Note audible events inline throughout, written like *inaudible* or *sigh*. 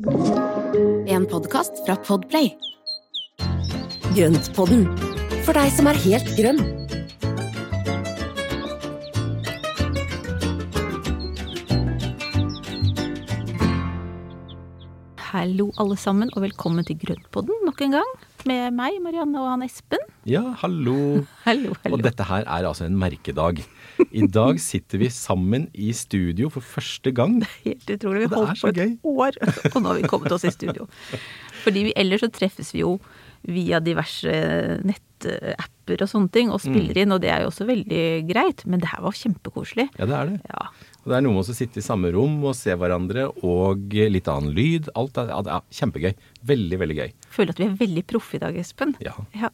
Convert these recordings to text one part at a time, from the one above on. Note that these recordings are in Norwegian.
En podkast fra Podplay. Grøntpodden, for deg som er helt grønn. Hallo alle sammen, og velkommen til Grøntpodden nok en gang. Med meg, Marianne og han Espen. Ja, hallo. *laughs* Hallo, hallo. Og dette her er altså en merkedag. I dag sitter vi sammen i studio for første gang. Det er Helt utrolig. Vi holdt på et gøy. år, og nå har vi kommet oss i studio. Fordi vi, ellers så treffes vi jo via diverse nettapper og sånne ting, og spiller Mm. inn, og det er jo også veldig greit. Men det her var kjempekoselig. Ja, det er det. Ja. Og det er noe med å sitte i samme rom og se hverandre, og litt annen lyd. Alt er, ja, er kjempegøy. Veldig, veldig gøy. Føler at vi er veldig proffe i dag, Espen. Ja. Ja.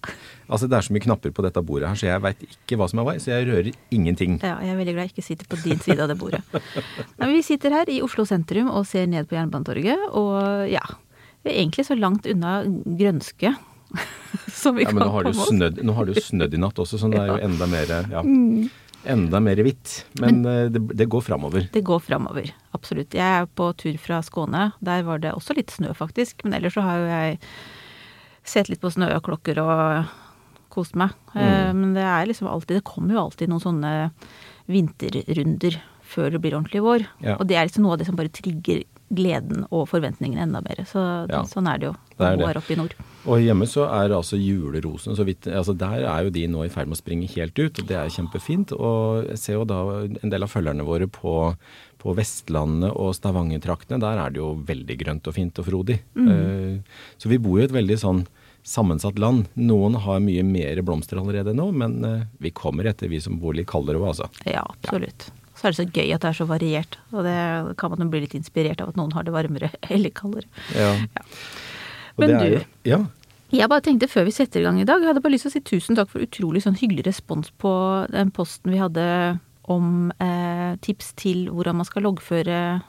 Altså, det er så mye knapper på dette bordet her, så jeg veit ikke hva som er hva, så jeg rører ingenting. Ja, jeg er veldig glad jeg ikke sitter på din side av det bordet. Men vi sitter her i Oslo sentrum og ser ned på Jernbanetorget, og ja Vi er egentlig så langt unna grønske *laughs* som vi Ja, kan komme oss. Men nå har det jo snødd i natt også, så det er jo enda mer ja, Mm. Enda mer hvitt. Men, Men det, det går framover. Det går framover, absolutt. Jeg er på tur fra Skåne. Der var det også litt snø, faktisk. Men ellers så har jo jeg sett litt på snøklokker og kost meg. Eh, Mm. Men det er liksom alltid Det kommer jo alltid noen sånne vinterrunder før det blir ordentlig vår. Ja. Og det er liksom noe av det som bare trigger gleden og forventningene enda mer. Så Ja. sånn er det jo. Det er det. her i nord. Og hjemme så er altså julerosene så vidt altså Der er jo de nå i ferd med å springe helt ut, og det er kjempefint. Og jeg ser jo da en del av følgerne våre på, på Vestlandet og Stavanger-traktene. Der er det jo veldig grønt og fint og frodig. Eh, Så vi bor jo i et veldig sånn sammensatt land. Noen har mye mer blomster allerede nå, men eh, vi kommer etter, vi som bor litt kaldere òg, altså. Ja, absolutt. Så er det så gøy at det er så variert. Og det kan man jo bli litt inspirert av at noen har det varmere *laughs* eller kaldere. Ja. Og Men du- jo- Ja. Jeg bare tenkte før vi setter i gang i dag, jeg hadde bare lyst til å si tusen takk for utrolig sånn hyggelig respons på den posten vi hadde om eh, tips til hvordan man skal loggføre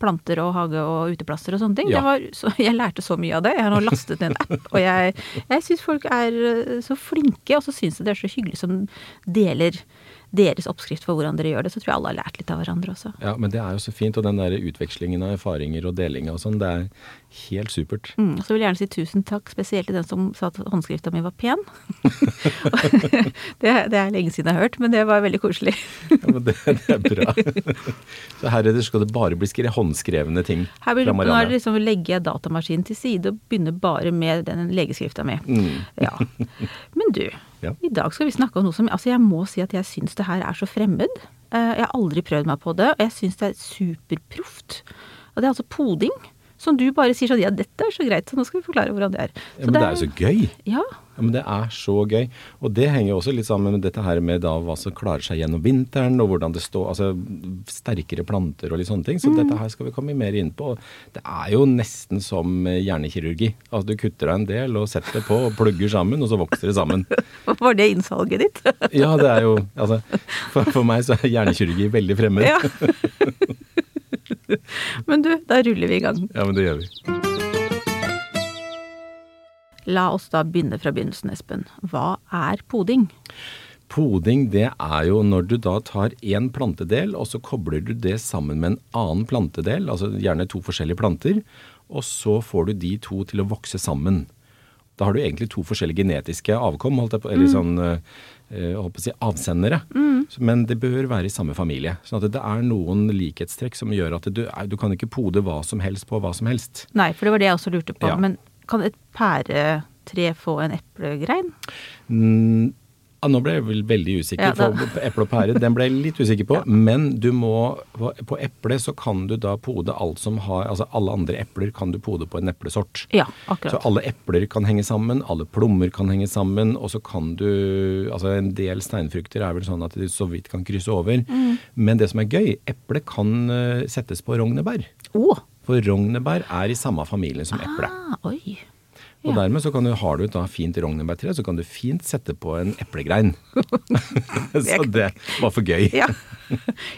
planter og hage og uteplasser og sånne ting. Ja. Det var, så, jeg lærte så mye av det. Jeg har nå lastet ned en app, og jeg, jeg syns folk er eh, så flinke, og så syns jeg det er så hyggelig som deler deres oppskrift for hvordan dere gjør det. Så tror jeg alle har lært litt av hverandre også. ja, men det er jo så fint. Og den der utvekslingen av erfaringer og delinga og sånn, det er helt supert. Mm, så vil jeg gjerne si tusen takk, spesielt til den som sa at håndskrifta mi var pen. *laughs* det, det er lenge siden jeg har hørt, men det var veldig koselig. Ja, men det, det er bra. Så heretter skal det bare bli skrevet håndskrevne ting Her vil, fra nå er det liksom legger jeg datamaskinen til side og begynner bare med den legeskrifta mi. Mm. Ja. Men du, Ja. i dag skal vi snakke om noe som Altså, jeg må si at jeg syns det her er så fremmed. Eh, Jeg har aldri prøvd meg på det, og jeg syns det er superproft. Og det er altså poding. Som du bare sier sånn Ja, dette er så greit, så nå skal vi forklare hvordan det er. Ja, men det er jo så gøy. Ja. Ja, men det er så gøy. Og det henger jo også litt sammen med dette her med da hva som klarer seg gjennom vinteren, og hvordan det står Altså sterkere planter og litt sånne ting. Så Mm. dette her skal vi komme mer inn på. Det er jo nesten som hjernekirurgi. Altså du kutter deg en del og setter det på og plugger sammen, og så vokser det sammen. *laughs* Var det innsalget ditt? Ja, det er jo Altså for, for meg så er hjernekirurgi veldig fremmed. Ja. *laughs* *laughs* Men du, da ruller vi i gang. ja men det gjør vi. La oss da begynne fra begynnelsen, Espen. Hva er poding? Poding det er jo når du da tar én plantedel, og så kobler du det sammen med en annen plantedel, altså gjerne to forskjellige planter, og så får du de to til å vokse sammen. Da har du egentlig to forskjellige genetiske avkom, holdt jeg på, eller sånn eh, eh, holdt på å si avsendere. Mm. Men det bør være i samme familie. sånn at det er noen likhetstrekk som gjør at du, du kan ikke pode hva som helst på hva som helst. Nei, for det var det jeg også lurte på. Ja. Men kan et pæretre få en eplegrein? Mm, ja, nå ble jeg vel veldig usikker. Ja, for Eple og pære den ble jeg litt usikker på. *laughs* Men du må, på, eple så kan du da pode alt som har Altså alle andre epler kan du pode på en eplesort. Ja, akkurat. Så alle epler kan henge sammen, alle plommer kan henge sammen, og så kan du Altså en del steinfrukter er vel sånn at de så vidt kan krysse over. Mm. Men det som er gøy, eple kan eh, settes på rognebær. Oh. For rognebær er i samme familie som eple. Ah, oi. Og Ja. dermed så kan du, har du et da fint rognebærtre, så kan du fint sette på en eplegrein. *laughs* *laughs* så det var for gøy. Ja.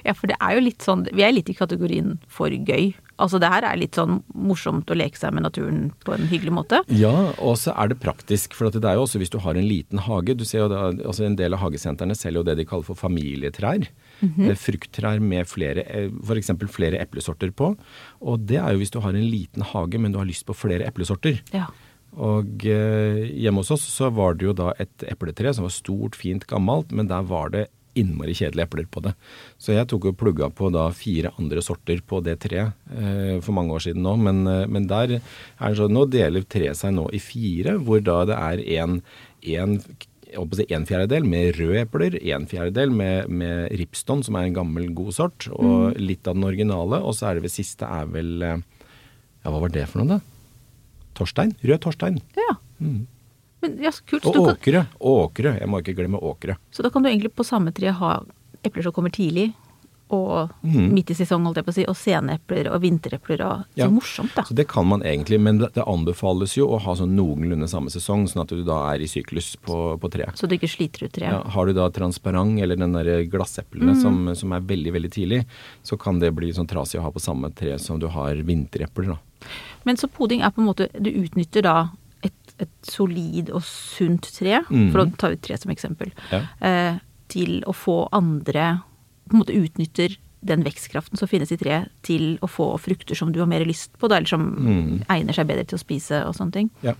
ja, for det er jo litt sånn Vi er litt i kategorien for gøy. Altså det her er litt sånn morsomt å leke seg med naturen på en hyggelig måte. Ja, og så er det praktisk. For at det er jo også hvis du har en liten hage Du ser jo da, altså En del av hagesentrene selger jo det de kaller for familietrær. eh, frukttrær med flere, eh, f.eks. flere eplesorter på. Og det er jo hvis du har en liten hage, men du har lyst på flere eplesorter. Ja. Og eh, hjemme hos oss så var det jo da et epletre som var stort, fint, gammelt, men der var det innmari kjedelige epler på det. Så jeg tok og plugga på da fire andre sorter på det treet eh, for mange år siden nå. Men, eh, men der er det sånn, nå deler treet seg nå i fire, hvor da det er en, en en fjerdedel med røde epler, en fjerdedel med, med ripston, som er en gammel, god sort, og litt av den originale. Og så er det ved siste er vel Ja, hva var det for noe, da? Torstein? Rød Torstein. ja. Men ja, kult. Og åkre. kan, åkre. Jeg må ikke glemme åkre. så da kan du egentlig på samme tre ha epler som kommer tidlig, og mm. midt i sesong, holdt jeg på å si, og senepler og vinterepler og Ja. Så morsomt, da. Så det kan man egentlig, men det det anbefales jo å ha sånn noenlunde samme sesong, sånn at du da er i syklus på, på treet. Så du ikke sliter ut treet. Ja, har du da transparent eller den der glasseplene Mm. som, som er veldig, veldig tidlig, så kan det bli sånn trasig å ha på samme tre som du har vinterepler, da. Men så poding er på en måte Du utnytter da et, et solid og sunt tre, mm. for å ta ut tre som eksempel, Ja. eh, til å få andre På en måte utnytter den vekstkraften som finnes i treet, til å få frukter som du har mer lyst på, da, eller som mm. egner seg bedre til å spise og sånne ting. Ja.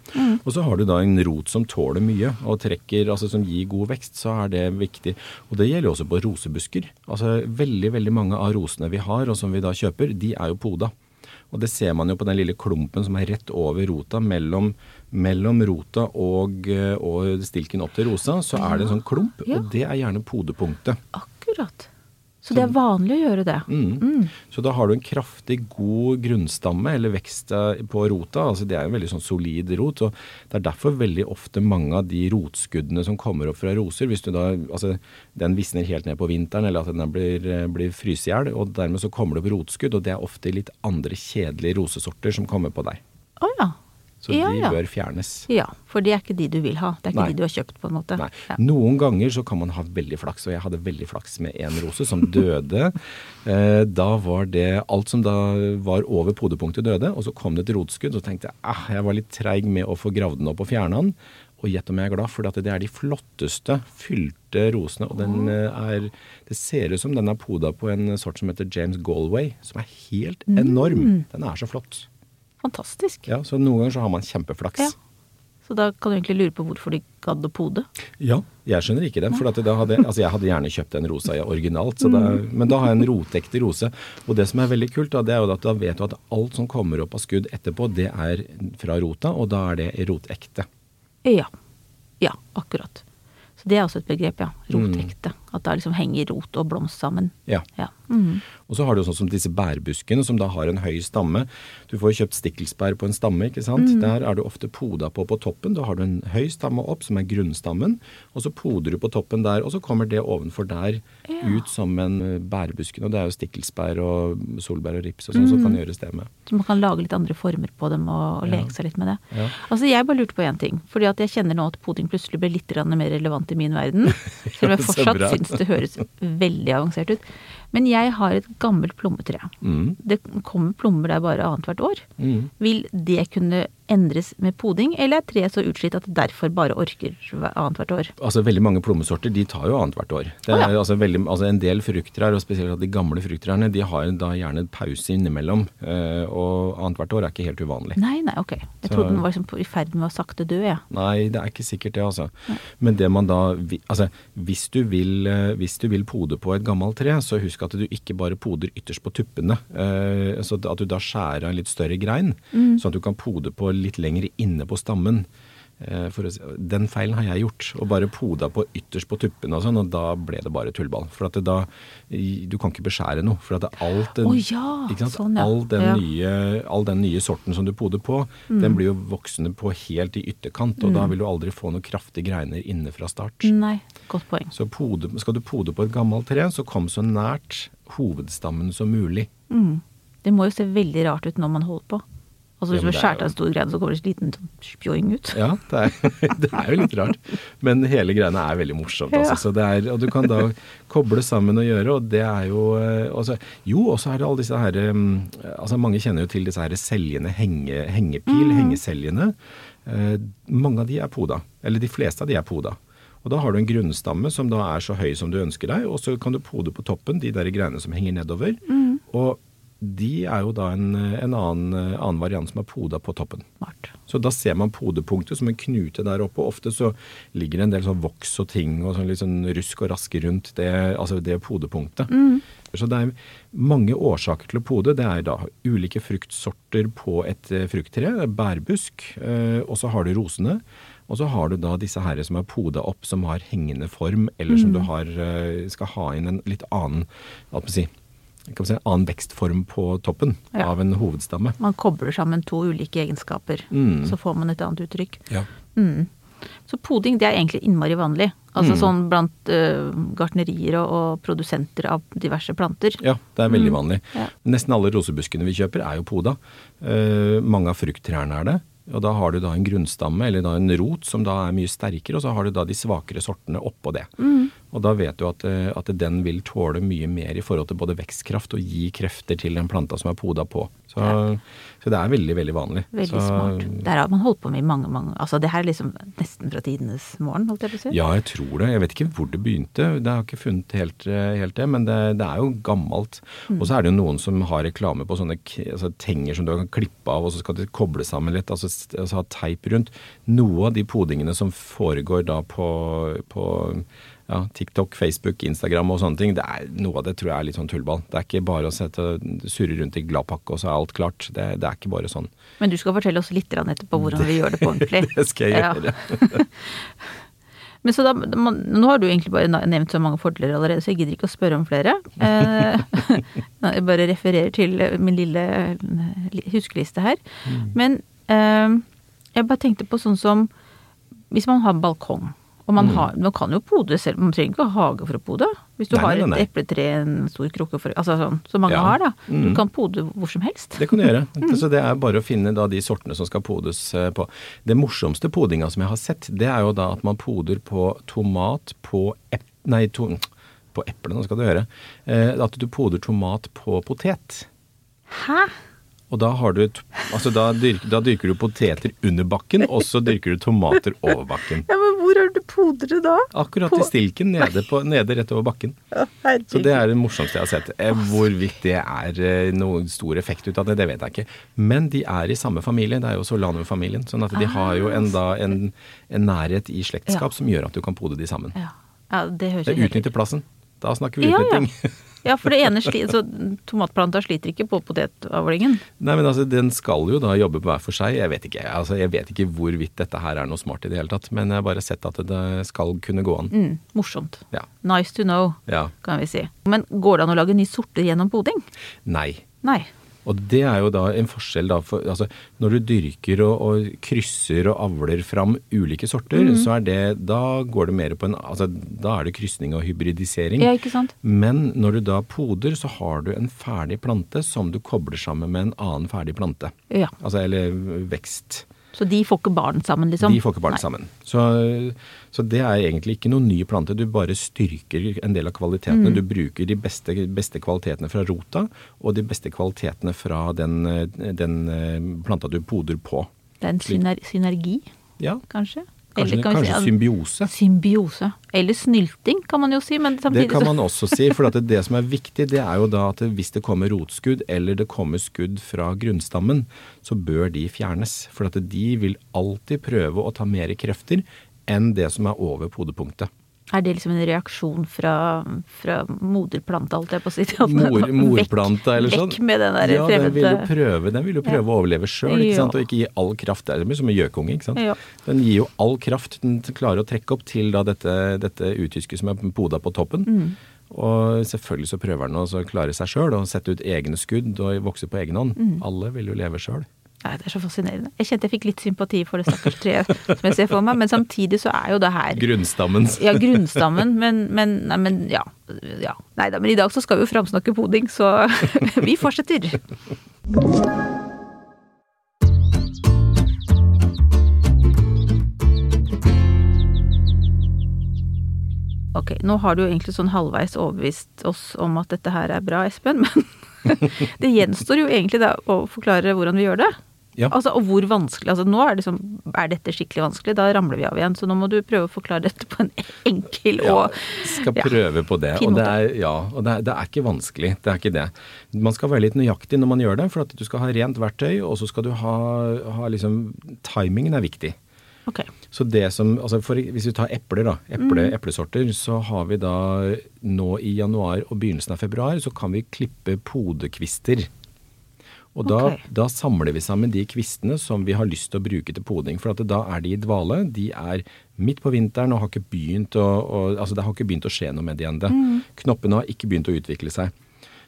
Og så har du da en rot som tåler mye og trekker, altså som gir god vekst, så er det viktig. Og det gjelder også på rosebusker. Altså veldig, veldig mange av rosene vi har og som vi da kjøper, de er jo poda. Og det ser man jo på den lille klumpen som er rett over rota, mellom, mellom rota og, eh, og stilken opp til rosa, så er det en sånn klump, Ja. og det er gjerne podepunktet. Akkurat. Så det er vanlig å gjøre det. Mm. Så da har du en kraftig god grunnstamme, eller vekst eh, på rota. altså Det er en veldig sånn solid rot. og Det er derfor veldig ofte mange av de rotskuddene som kommer opp fra roser, hvis du da, altså den visner helt ned på vinteren, eller at den blir, eh, blir fryst i hjel, dermed så kommer det opp rotskudd, og det er ofte litt andre kjedelige rosesorter som kommer på deg. Å ja. Så ja, de ja. bør fjernes. Ja, for det er ikke de du vil ha. Det er ikke Nei. de du har kjøpt, på en måte. Ja. Noen ganger så kan man ha veldig flaks, og jeg hadde veldig flaks med en rose som døde. *laughs* Eh, da var det alt som da var over podepunktet døde, og så kom det et rotskudd, og så tenkte jeg ah, jeg var litt treig med å få gravd den opp og fjerne den. Og gjett om jeg er glad, for det er de flotteste fylte rosene. Og den eh, er Det ser ut som den er poda på en sort som heter James Galway, som er helt enorm. Den er så flott. Fantastisk. Ja, Så noen ganger så har man kjempeflaks. Ja. Så da kan du egentlig lure på hvorfor de gadd å pode. Ja, jeg skjønner ikke det. For at da hadde, altså jeg hadde gjerne kjøpt en rosa originalt, så da, men da har jeg en rotekte rose. Og det som er veldig kult, da, det er jo at da vet du at alt som kommer opp av skudd etterpå, det er fra rota, og da er det rotekte. Ja. Ja, akkurat. Så det er også et begrep, ja. Rotekte. At da liksom henger rot og blomst sammen. Ja. Ja. Mhm. Og så har du sånn som disse bærbuskene, som da har en høy stamme. Du får jo kjøpt stikkelsbær på en stamme, ikke sant. Der er du ofte poda på på toppen. Da har du en høy stamme opp, som er grunnstammen. Og så poder du på toppen der, og så kommer det ovenfor der ut som en bærbusken. Og det er jo stikkelsbær og solbær og rips og sånn som kan gjøres det med. Så man kan lage litt andre former på dem og, og Ja. seg litt med det. Ja. Altså Jeg bare lurte på én ting. Fordi at jeg kjenner nå at poding plutselig ble litt mer relevant i min verden. *laughs* Selv om jeg fortsatt syns det høres veldig avansert ut. Men jeg har et gammelt plommetre. Mm. Det kommer plommer der bare annethvert år. Mm. Vil det kunne endres med poding, eller er treet så utslitt at det derfor bare orker hver- annethvert år? Altså Veldig mange plommesorter de tar jo annethvert år. Det er, ja. altså, veldig, altså En del frukttrær, og spesielt de gamle frukttrærne, de har da gjerne en pause innimellom. Eh, og annethvert år er ikke helt uvanlig. Nei, nei, ok. Jeg Så- trodde den var liksom i ferd med å sakte dø, jeg. Nei, det er ikke sikkert det, altså. Men det man da Altså, hvis du vil, eh, hvis du vil pode på et gammelt tre, så husk at du ikke bare poder ytterst på tuppene. Eh, så at du da skjærer en litt større grein, sånn at du kan pode på litt lenger inne på stammen. Eh, si- den feilen har jeg gjort, og bare poda på ytterst på tuppene og sånn, og da ble det bare tullball. For at det da Du kan ikke beskjære noe. For at det, alt den, oh, ja, sant? sånn, ja. all, den Ja. nye, all den nye sorten som du poder på, den blir jo voksende på helt i ytterkant, og da vil du aldri få noen kraftige greiner inne fra start. Nei, godt poeng. Så pode, skal du pode på et gammelt tre, så kom så nært hovedstammen som mulig. Mm. Det må jo se veldig rart ut når man holder på. Altså Hvis man er jo- av en stor grein, så kommer det en liten sånn spjoing ut. Ja, det er, *laughs* det er jo litt rart. Men hele greiene er veldig morsomt. Altså. Ja. Så det er, og du kan da koble sammen og gjøre, og det er jo altså, Jo, og så er det alle disse her um, altså Mange kjenner jo til disse her seljene, henge, hengepil, hengeseljene. Eh, mange av de er poda. Eller de fleste av de er poda. Og da har du en grunnstamme som da er så høy som du ønsker deg, og så kan du pode på toppen de der greiene som henger nedover. Og de er jo da en, en annen, annen variant som er poda på toppen. Smart. Så da ser man podepunktet som en knute der oppe. Ofte så ligger det en del sånn voks og ting og sånn litt sånn rusk og raske rundt det, altså det podepunktet. Så det er mange årsaker til å pode. Det er da ulike fruktsorter på et eh, frukttre, bærbusk, eh, og så har du rosene. Og så har du da disse her som er poda opp, som har hengende form, eller som du har, eh, skal ha inn en litt annen hva skal man si, kan si, en annen vekstform på toppen Ja. av en hovedstamme. Man kobler sammen to ulike egenskaper, Mm. så får man et annet uttrykk. Ja. Så poding det er egentlig innmari vanlig. Altså Mm. sånn blant uh, gartnerier og, og produsenter av diverse planter. Ja, det er veldig vanlig. Ja. Nesten alle rosebuskene vi kjøper er jo poda. Uh, mange av frukttrærne er det. Og da har du da en grunnstamme, eller da en rot, som da er mye sterkere, og så har du da de svakere sortene oppå det. Og da vet du at, eh, at den vil tåle mye mer i forhold til både vekstkraft og gi krefter til den planta som er poda på. Så, så det er veldig, veldig vanlig. Veldig så, smart. Der har man holdt på med i mange, mange Altså det her er liksom nesten fra tidenes morgen, holdt jeg på å si. Ja, jeg tror det. Jeg vet ikke hvor det begynte. Det har ikke funnet helt, eh, helt det, men det, det er jo gammelt. Og så er det jo noen som har reklame på sånne altså, tenger som du kan klippe av, og så skal de koble sammen litt, altså, altså ha teip rundt. Noe av de podingene som foregår da på, på ja, TikTok, Facebook, Instagram og sånne ting, det er, noe av det tror jeg er litt sånn tullball. Det er ikke bare å sette, surre rundt i gladpakke og så er alt klart. Det, det er ikke bare sånn. Men du skal fortelle oss litt etterpå hvordan vi gjør det på ordentlig. *laughs* Det skal jeg Ja. gjøre. *laughs* Men så da, man, Nå har du egentlig bare nevnt så mange fordeler allerede, så jeg gidder ikke å spørre om flere. Eh, *laughs* jeg bare refererer til min lille huskeliste her. Mm. Men eh, jeg bare tenkte på sånn som Hvis man har balkong, og Mm. man, har, man kan jo pode selv, man trenger ikke ha hage for å pode. Hvis du Nei, har et epletre, en stor krukke for Altså sånn, som mange Ja. har, da. Du Mm. kan pode hvor som helst. Det kan du gjøre. Så det er bare å finne da de sortene som skal podes eh, på. Det morsomste podinga som jeg har sett, det er jo da at man poder på tomat på ep... Nei, to, på eplene skal du høre. Eh, at du poder tomat på potet. Hæ? Og da har du altså da, dyrker, da dyrker du poteter under bakken, og så dyrker du tomater over bakken. Ja, men hvor er det du podrer da? Akkurat På- i stilken nede, på, nede rett over bakken. Ja. Så det er det morsomste jeg har sett. Eh, Hvorvidt det er eh, noen stor effekt ut av det, det vet jeg ikke. Men de er i samme familie, det er jo Solanum-familien. Sånn at de har jo en, da, en, en nærhet i slektskap Ja. som gjør at du kan pode de sammen. Ja, ja det høres utnytter plassen. Da snakker vi Ja, ja. *laughs* Ja, for det ene sli, så tomatplanta sliter ikke på potetavlingen. Nei, men altså, Den skal jo da jobbe på hver for seg. Jeg vet ikke altså, jeg vet ikke hvorvidt dette her er noe smart i det hele tatt. Men jeg har bare sett at det skal kunne gå an. Mm, morsomt. Ja. Nice to know, ja. kan vi si. Men går det an å lage nye sorter gjennom poding? Nei. Nei. Og det er jo da en forskjell da for altså, Når du dyrker og, og krysser og avler fram ulike sorter, Mhm. så er det Da går det mer på en Altså da er det krysning og hybridisering. Ja, ikke sant? Men når du da poder, så har du en ferdig plante som du kobler sammen med en annen ferdig plante. Ja. Altså eller vekst. Så de får ikke barn sammen, liksom? De får ikke barn Nei. sammen. Så, så det er egentlig ikke noen ny plante. Du bare styrker en del av kvalitetene. Mm. Du bruker de beste, beste kvalitetene fra rota, og de beste kvalitetene fra den, den eh, planta du poder på. Det er en synergi, Ja, kanskje? Kanskje, Eller kan kanskje si- symbiose. Symbiose. Eller snylting, kan man jo si, men Det kan man også si, for at det, det som er viktig, det er jo da at hvis det kommer rotskudd, eller det kommer skudd fra grunnstammen, så bør de fjernes. For at de vil alltid prøve å ta mer krefter enn det som er over podepunktet. Er det liksom en reaksjon fra, fra moderplanta, holdt jeg på å si? *laughs* Mor, morplanta eller sånn. Vekk med den der ja, den vil jo prøve, den vil jo prøve å overleve sjøl, ikke sant. Og ikke gi all kraft. Det er mye som en gjøkunge, ikke sant. Ja. Den gir jo all kraft den klarer å trekke opp til da dette, dette utysket som er poda på toppen. Mm. Og selvfølgelig så prøver den å klare seg sjøl og sette ut egne skudd og vokse på egen hånd. Mm. Alle vil jo leve sjøl. Nei, det er så fascinerende. Jeg kjente jeg fikk litt sympati for det stakkars treet som jeg ser for meg, men samtidig så er jo det her Grunnstammen. Ja, grunnstammen, men, men, nei, men ja. ja. Nei da, men i dag så skal vi jo framsnakke poding, så *laughs* vi fortsetter. Ok, nå har du jo egentlig sånn halvveis overbevist oss om at dette her er bra, Espen, men *laughs* det gjenstår jo egentlig da å forklare hvordan vi gjør det. Ja. Altså, og hvor vanskelig altså Nå er, det liksom, er dette skikkelig vanskelig, da ramler vi av igjen. Så nå må du prøve å forklare dette på en enkel Ja, og skal ja, prøve på det. Og det er, ja, og det er, det er ikke vanskelig. Det er ikke det. Man skal være litt nøyaktig når man gjør det, for at du skal ha rent verktøy, og så skal du ha, ha liksom Timingen er viktig. Ok. Så det som, altså for, Hvis vi tar epler, da, eple, eplesorter, så har vi da nå i januar og begynnelsen av februar, så kan vi klippe podekvister. Og da, okay. da samler vi sammen de kvistene som vi har lyst til å bruke til poding. For da er de i dvale. De er midt på vinteren og har ikke begynt å, og, altså det har ikke begynt å skje noe med de ennå. Knoppene har ikke begynt å utvikle seg.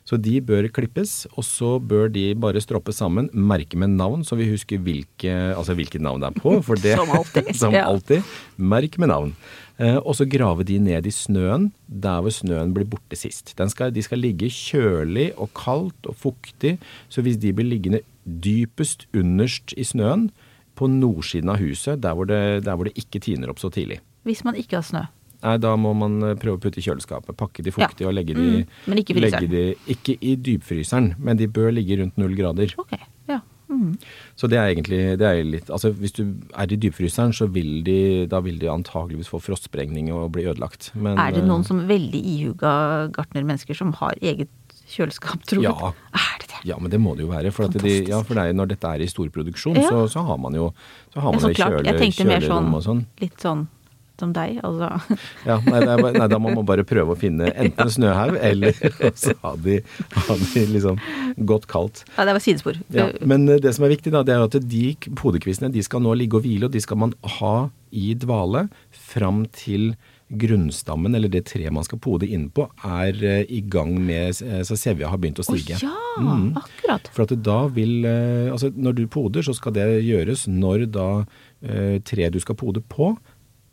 Så de bør klippes, og så bør de bare stroppes sammen, merke med navn, så vi husker hvilke, altså hvilket navn det er på. For det, *laughs* Som alltid, *laughs* som alltid. Merk med navn. Eh, og så grave de ned i snøen, der hvor snøen blir borte sist. Den skal, de skal ligge kjølig og kaldt og fuktig, så hvis de blir liggende dypest underst i snøen, på nordsiden av huset, der hvor det, der hvor det ikke tiner opp så tidlig. Hvis man ikke har snø. Nei, da må man eh, prøve å putte i kjøleskapet. Pakke de fuktig og legge de, Mm, men ikke legge de Ikke i dypfryseren, men de bør ligge rundt null grader. Ok, ja. Mm. Så det er egentlig det er litt Altså hvis du er i dypfryseren, så vil de da vil de antageligvis få frostsprengning og bli ødelagt. Men, Er det noen eh, som veldig ihuga gartnermennesker som har eget kjøleskap, tror du? Ja. Er det det? Ja, men det må det jo være. For, de, ja, for det er, når dette er i storproduksjon, Ja. så, så har man jo så har Ja, så det klart. kjøle, Jeg sånn, og sånn. litt sånn som deg, altså. *laughs* Ja, nei, er nei, da må man bare prøve å finne enten en snøhaug, eller *laughs* så har de, har de liksom godt kaldt. Ja, det var sidespor. Ja, men eh, det som er viktig, da, det er at de podekvistene de skal nå ligge og hvile, og de skal man ha i dvale fram til grunnstammen, eller det treet man skal pode inn på, er eh, i gang med eh, Så sevja har begynt å Å stige. ja, Mm. akkurat. For at da vil Altså, når du poder, så skal det gjøres når da treet du skal pode på,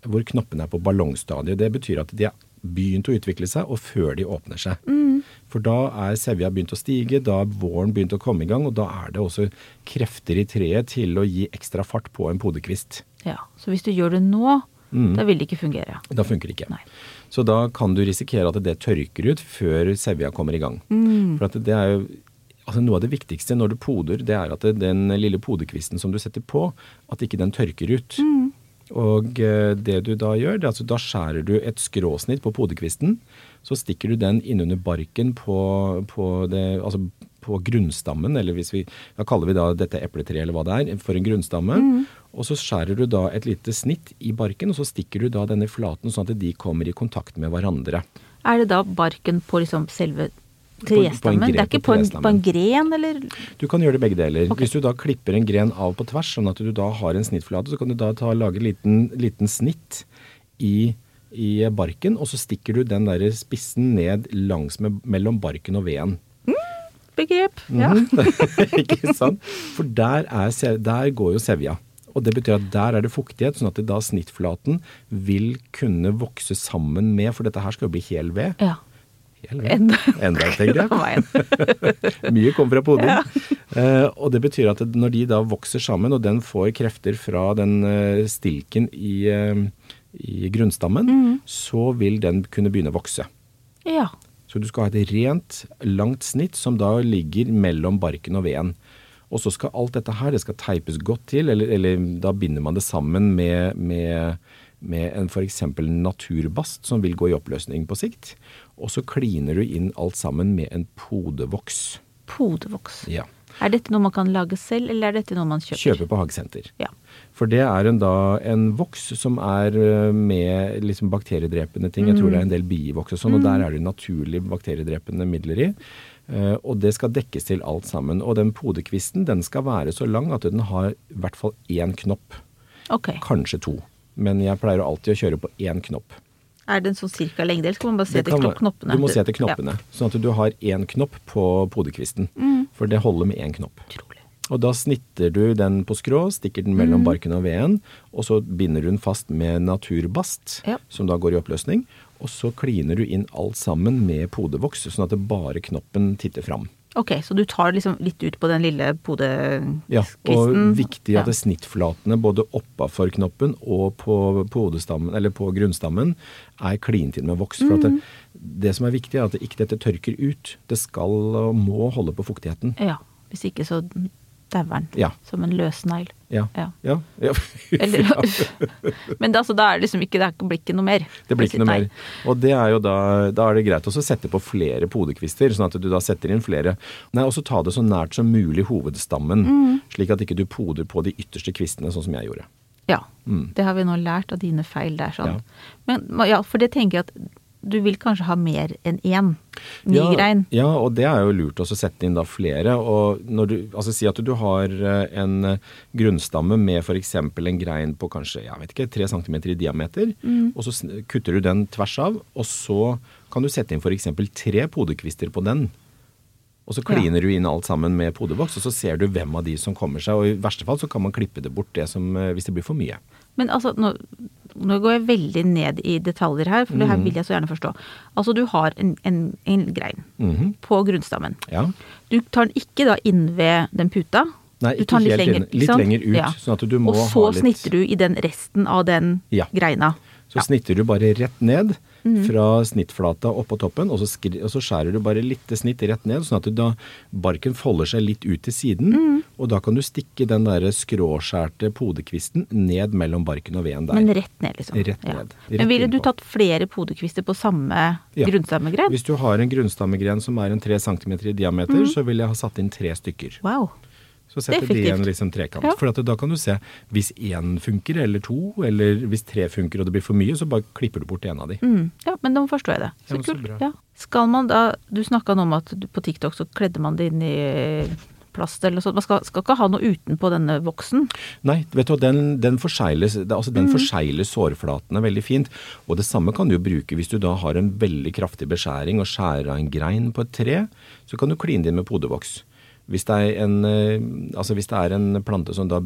hvor knoppene er på ballongstadiet. Det betyr at de har begynt å utvikle seg, og før de åpner seg. For da er sevja begynt å stige, da er våren begynt å komme i gang, og da er det også krefter i treet til å gi ekstra fart på en podekvist. Ja, så hvis du gjør det nå, Mm. da vil det ikke fungere. Da funker det ikke. Nei. Så da kan du risikere at det tørker ut før sevja kommer i gang. Mm. For det er jo Altså Noe av det viktigste når du poder, det er at den lille podekvisten som du setter på, at ikke den tørker ut. Mm. Og eh, det du da gjør, det er altså da skjærer du et skråsnitt på podekvisten. Så stikker du den innunder barken på, på, det, altså på grunnstammen, eller hvis vi, da kaller vi da dette epletreet eller hva det er, for en grunnstamme. Mm. Og så skjærer du da et lite snitt i barken, og så stikker du da denne flaten sånn at de kommer i kontakt med hverandre. Er det da barken på liksom selve på trestammen? det er ikke på en, på en gren, eller? Du kan gjøre det begge deler. Okay. Hvis du da klipper en gren av på tvers, sånn at du da har en snittflate, så kan du da ta, lage en liten, liten snitt i, i barken, og så stikker du den der spissen ned langs med, mellom barken og veden. Begrep. Ja. Mm, *laughs* *laughs* Ikke sant? For der, er, der går jo sevja. Og det betyr at der er det fuktighet, sånn at da snittflaten vil kunne vokse sammen med, for dette her skal jo bli hel ved. ja. Enda. *laughs* Enda, jeg. Veien. *laughs* Mye kommer fra poding. Eh, og det betyr at når de da vokser sammen, og den får krefter fra den eh, stilken i, eh, i grunnstammen, Mm. så vil den kunne begynne å vokse. Ja. Så du skal ha et rent, langt snitt som da ligger mellom barken og veden. Og så skal alt dette her, det skal teipes godt til, eller, eller da binder man det sammen med, med, med en f.eks. naturbast som vil gå i oppløsning på sikt. Og så kliner du inn alt sammen med en podevoks. Podevoks. Ja. Er dette noe man kan lage selv, eller er dette noe man kjøper? Kjøper på hagesenter. Ja. For det er en, da en voks som er eh, med liksom bakteriedrepende ting. Jeg tror det er en del bievoks og sånn, og der er det naturlig bakteriedrepende midler i. Eh, og det skal dekkes til alt sammen. Og den podekvisten den skal være så lang at den har i hvert fall én knopp. Ok. Kanskje to. Men jeg pleier alltid å kjøre på én knopp. Er det en sånn cirka lengde, eller skal man bare se til knoppene? Du må se etter knoppene. Sånn at du har én knopp på podekvisten. For det holder med én knopp. Utrolig. Og da snitter du den på skrå, stikker den mellom barken og veden, og så binder du den fast med naturbast, Ja. som da går i oppløsning. Og så kliner du inn alt sammen med podevoks, sånn at det bare knoppen titter fram. Ok, så du tar liksom litt ut på den lille podekvisten? Ja, og viktig at Ja. snittflatene både oppafor knoppen og på, på, eller på grunnstammen er klint inn med voks. For at det, det som er viktig, er at ikke dette tørker ut. Det skal og må holde på fuktigheten. Ja, hvis ikke så den. Ja. Som en løsnegl. Ja. Ja. ja. ja. *laughs* Eller, *laughs* men det, altså, da er det liksom ikke, det blir ikke noe mer. Det blir ikke noe mer. Og det er jo da, da er det greit å sette på flere podekvister, sånn at du da setter inn flere. Nei, også ta det så nært som mulig hovedstammen, Mm. slik at ikke du poder på de ytterste kvistene, sånn som jeg gjorde. Ja. Det har vi nå lært av dine feil der, sånn. Mm. Men ja, for det tenker jeg at du vil kanskje ha mer enn én ny ja, grein. Ja, og det er jo lurt også å sette inn da flere. Og når du, altså si at du har eh, en grunnstamme med f.eks. en grein på kanskje jeg vet ikke, 3 cm i diameter, Mm. og så kutter du den tvers av, og så kan du sette inn f.eks. tre podekvister på den. Og så kliner du inn alt sammen med podevoks, og så ser du hvem av de som kommer seg. Og i verste fall så kan man klippe det bort det som, eh, hvis det blir for mye. Men altså, nå, nå går jeg veldig ned i detaljer her, for det Mhm. her vil jeg så gjerne forstå. Altså, du har en, en, en grein Mhm. på grunnstammen. Ja. Du tar den ikke da inn ved den puta. Nei, du tar den helt lenger, Litt lenger ut, sånn at du må ha litt Og så snitter du i den resten av den Ja. greina. Så snitter du bare rett ned Mhm. fra snittflata opp på toppen, og så, og så skjærer du bare lite snitt rett ned, sånn at du da barken folder seg litt ut til siden. Mm. Og da kan du stikke den der skråskjærte podekvisten ned mellom barken og veden der. Men rett ned, liksom. Rett Ja. ned. Rett Men ville du tatt flere podekvister på samme Ja. grunnstammegren? Hvis du har en grunnstammegren som er en 3 cm i diameter, mm. så ville jeg ha satt inn tre stykker. Wow. Så setter er de en liksom trekant. Ja. For at da kan du se hvis én funker, eller to, eller hvis tre funker og det blir for mye, så bare klipper du bort en av de. Mm. Ja, men da forstår jeg det. Så Ja, kult. Ja. Skal man da Du snakka nå om at du, på TikTok så kledde man det inn i plast eller noe sånt. Man skal, skal ikke ha noe utenpå denne voksen. Nei, vet du hva, den, den forsegler altså Mm. den forsegler sårflatene veldig fint. Og det samme kan du jo bruke hvis du da har en veldig kraftig beskjæring og skjærer av en grein på et tre, så kan du kline det inn med podevoks. Hvis det, en, eh, altså hvis det er en plante som da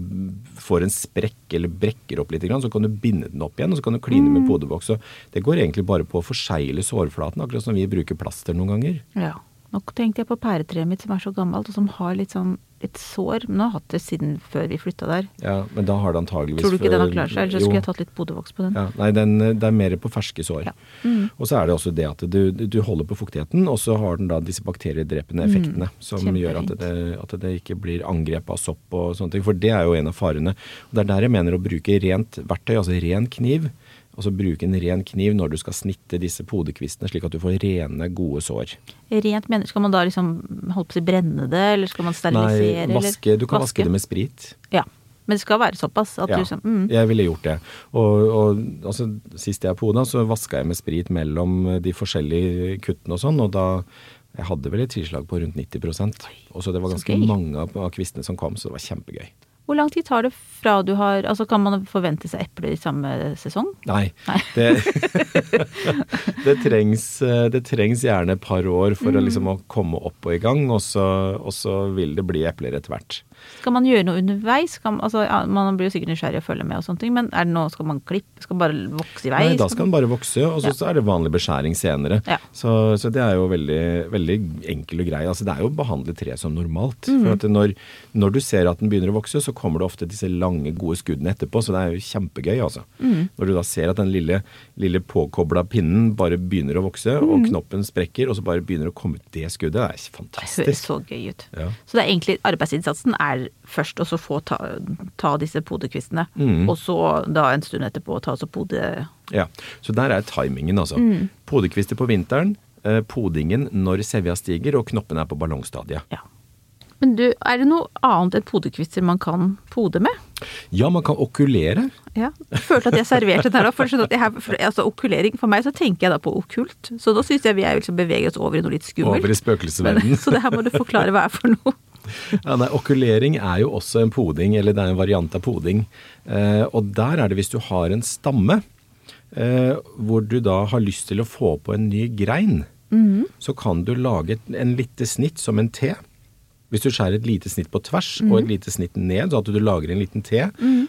får en sprekk eller brekker opp litt, så kan du binde den opp igjen og så kan du kline Mm. med podeboks. Det går egentlig bare på å forsegle sårflaten, akkurat som vi bruker plaster noen ganger. Ja. Nå tenkte jeg på pæretreet mitt som er så gammelt, og som har litt sånn et sår. Men nå har jeg hatt det siden før vi flytta der. Ja, Men da har det antageligvis Tror du ikke den har klart seg? Ellers skulle jeg tatt litt bodevoks på den. Ja, nei, den, det er mer på ferske sår. Ja. Mm. Og så er det også det at du, du holder på fuktigheten, og så har den da disse bakteriedrepende effektene som gjør at Mm. Det, at det ikke blir angrep av sopp og sånne ting. For det er jo en av farene. Og det er der jeg mener å bruke rent verktøy, altså ren kniv. Altså bruke en ren kniv når du skal snitte disse podekvistene, slik at du får rene, gode sår. Rent mener Skal man da liksom holde på å si brenne det, eller skal man sterilisere? Nei, vaske, eller? du kan vaske det med sprit. Ja. Men det skal være såpass at Ja, du liksom mm. jeg ville gjort det. Og, og altså, sist jeg poda, så vaska jeg med sprit mellom de forskjellige kuttene og sånn, og da jeg hadde vel et trislag på rundt 90% Og så det var ganske mange av kvistene som kom, så det var kjempegøy. Hvor lang tid tar det fra du har Altså kan man forvente seg epler i samme sesong? Nei, Nei. *laughs* Det, *laughs* det, trengs, eh, det trengs gjerne et par år for å, Mm. liksom, å komme opp og i gang, og så, og så vil det bli epler etter hvert. Skal man gjøre noe underveis? Kan, altså, ja, man blir jo sikkert nysgjerrig og følger med og sånne ting, men er det noe, skal man klippe? Skal bare vokse i vei? Nei, da skal den bare vokse, og så, Ja. så er det vanlig beskjæring senere. Ja. Så, så det er jo veldig, veldig enkel og grei. Altså, det er jo å behandle tre som normalt. Mm. For at når, når du ser at den begynner å vokse, så kommer det ofte disse lange, gode skuddene etterpå. Så det er jo kjempegøy, altså. Mm. Når du da ser at den lille, lille påkobla pinnen bare begynner å vokse, mm. og knoppen sprekker, og så bare begynner å komme ut det skuddet, det er fantastisk. Det høres så gøy ut. Ja. Så det er egentlig arbeidsinnsatsen er først å få ta, ta disse podekvistene, mm. og så da en stund etterpå ta så pode... Ja, så der er timingen, altså. Mm. Podekvister på vinteren, eh, podingen når sevja stiger, og knoppen er på ballongstadiet. Ja. Men du, er det noe annet enn podekvister man kan pode med? Ja, man kan okkulere. Ja. Jeg følte at jeg serverte den her da. For, skjønner jeg, for, altså, okkulering, for meg så tenker jeg da på okkult. Så da syns jeg vi er liksom beveger oss over i noe litt skummelt. Over i spøkelsesverdenen. Så det her må du forklare hva er for noe. *laughs* Ja, nei, okkulering er jo også en poding, eller det er en variant av poding. Eh, og der er det hvis du har en stamme eh, hvor du da har lyst til å få på en ny grein, så kan du lage en lite snitt som en T. Hvis du skjærer et lite snitt på tvers og et lite snitt ned, så at du lager en liten T,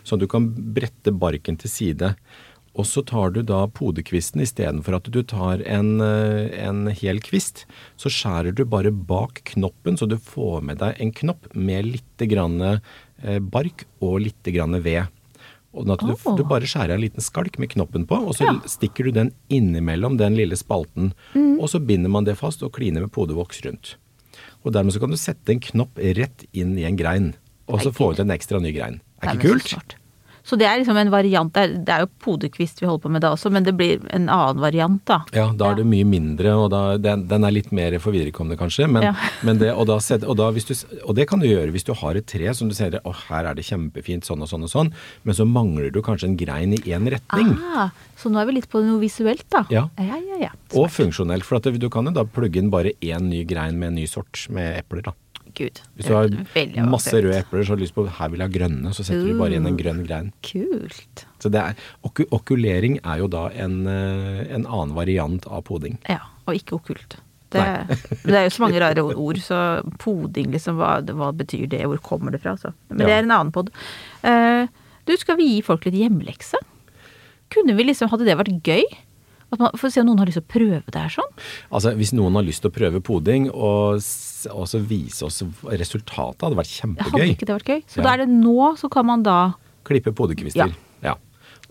sånn at du kan brette barken til side. Og så tar du da podekvisten istedenfor at du tar en, eh, en hel kvist. Så skjærer du bare bak knoppen, så du får med deg en knopp med litt grann eh, bark og litt grann ved. Og at du, oh. du bare skjærer en liten skalk med knoppen på, og så Ja. stikker du den innimellom den lille spalten. Og så binder man det fast og kliner med podevoks rundt. Og dermed så kan du sette en knopp rett inn i en grein. og så få ut en ekstra ny grein. Er ikke men så kult? Så det er liksom en variant. Det er, jo podekvist vi holder på med da også, men det blir en annen variant, da. Ja, da er det mye mindre, og da, den, den er litt mer for viderekomne kanskje. Men, Ja. *laughs* men det, og, da, og, da, hvis du, og det kan du gjøre hvis du har et tre som du ser å her er det kjempefint sånn og sånn og sånn, men så mangler du kanskje en grein i én retning. Ah, så nå er vi litt på noe visuelt, da. Ja. ja, ja. ja. Og funksjonelt, for at du kan jo da plugge inn bare én ny grein med en ny sort med epler. da. Gud. Hvis du har masse røde epler så har du lyst på her vil jeg ha grønne, så setter du bare inn en grønn grein. Kult. Så det er, ok Okulering er jo da en, eh, en annen variant av poding. Ja, og ikke okkult. Det, *laughs* det er jo så mange rare ord, så poding, liksom, hva, hva betyr det, hvor kommer det fra? Så. Men det er en annen pod. Uh, du, skal vi gi folk litt hjemlekse? Kunne vi liksom, hadde det vært gøy? Man, for å se om noen har lyst til å prøve det her sånn? Altså Hvis noen har lyst til å prøve poding og, og så vise oss resultatet, hadde vært kjempegøy. Hadde ikke det vært gøy? Så Ja. da er det nå, så kan man da Klippe podekvister. Ja.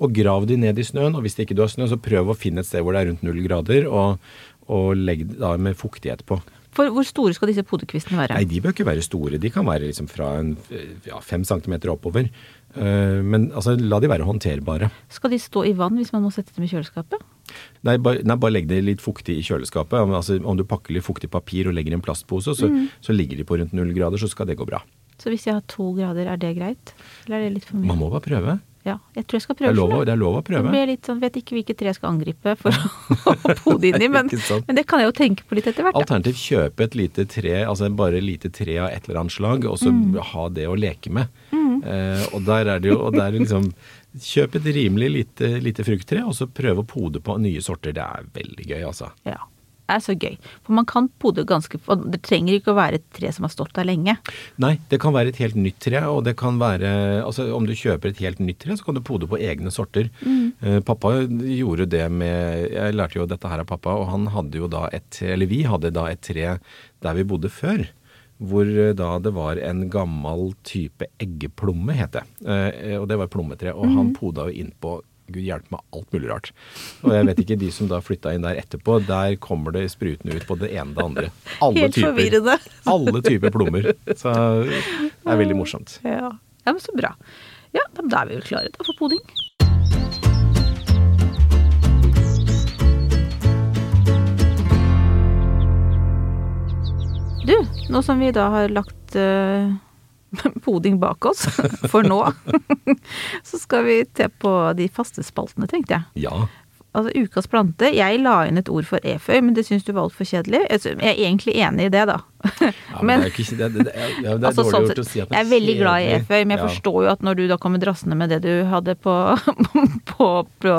Og grav de ned i snøen, og hvis det ikke du har snø, så prøv å finne et sted hvor det er rundt null grader, og, og legg da med fuktighet på. For hvor store skal disse podekvistene være? Nei, de bør ikke være store. De kan være liksom fra en, ja, fem centimeter oppover. Eh, Men altså, la de være håndterbare. Skal de stå i vann hvis man må sette dem i kjøleskapet? Nei, bare, nei, bare legg det litt fuktig i kjøleskapet. Om- Altså, om du pakker litt fuktig papir og legger i en plastpose, så, Mm. så ligger de på rundt null grader, så skal det gå bra. Så hvis jeg har to grader, er det greit? Eller er det litt for mye? Man må bare prøve. Ja, jeg tror jeg skal Det er prøve lov, det er lov å prøve. prøve. blir jeg litt sånn, vet ikke hvilket tre jeg skal angripe for å *laughs* pode inn i, men, men det kan jeg jo tenke på litt etter hvert. Alternativt kjøpe et lite tre, altså bare et lite tre av et eller annet slag, og så Mm. ha det å leke med. Eh, og der er det jo og der er liksom Kjøp et rimelig lite, lite frukttre, og så prøv å pode på nye sorter. Det er veldig gøy, altså. Ja, det er så gøy. For man kan pode ganske og Det trenger ikke å være et tre som har stått der lenge. Nei, det kan være et helt nytt tre, og det kan være Altså om du kjøper et helt nytt tre, så kan du pode på egne sorter. Eh, pappa gjorde det med Jeg lærte jo dette her av pappa, og han hadde jo da et Eller vi hadde da et tre der vi bodde før. Hvor eh, da det var en gammel type eggeplomme, het det. Eh, og det var plommetre. Og han poda jo inn på Gud hjelpe meg, alt mulig rart. Og jeg vet ikke, de som da flytta inn der etterpå, der kommer det sprutende ut på det ene og det andre. Alle Helt typer. forvirrende. Alle typer plommer. Så det er veldig morsomt. Ja. ja, men så bra. Ja, da er vi vel klare da for poding. Du, nå som vi da har lagt uh, *laughs* poding bak oss, *laughs* for nå, *laughs* så skal vi til på de faste spaltene, tenkte jeg. Ja. Altså Ukas plante. Jeg la inn et ord for eføy, men det syns du var altfor kjedelig. Jeg er egentlig enig i det, da. Men, det er det, det, det, det dårlig gjort å si at det jeg er veldig glad i eføy, men jeg Ja. forstår jo at når du da kommer drassende med det du hadde på, *laughs* på, på,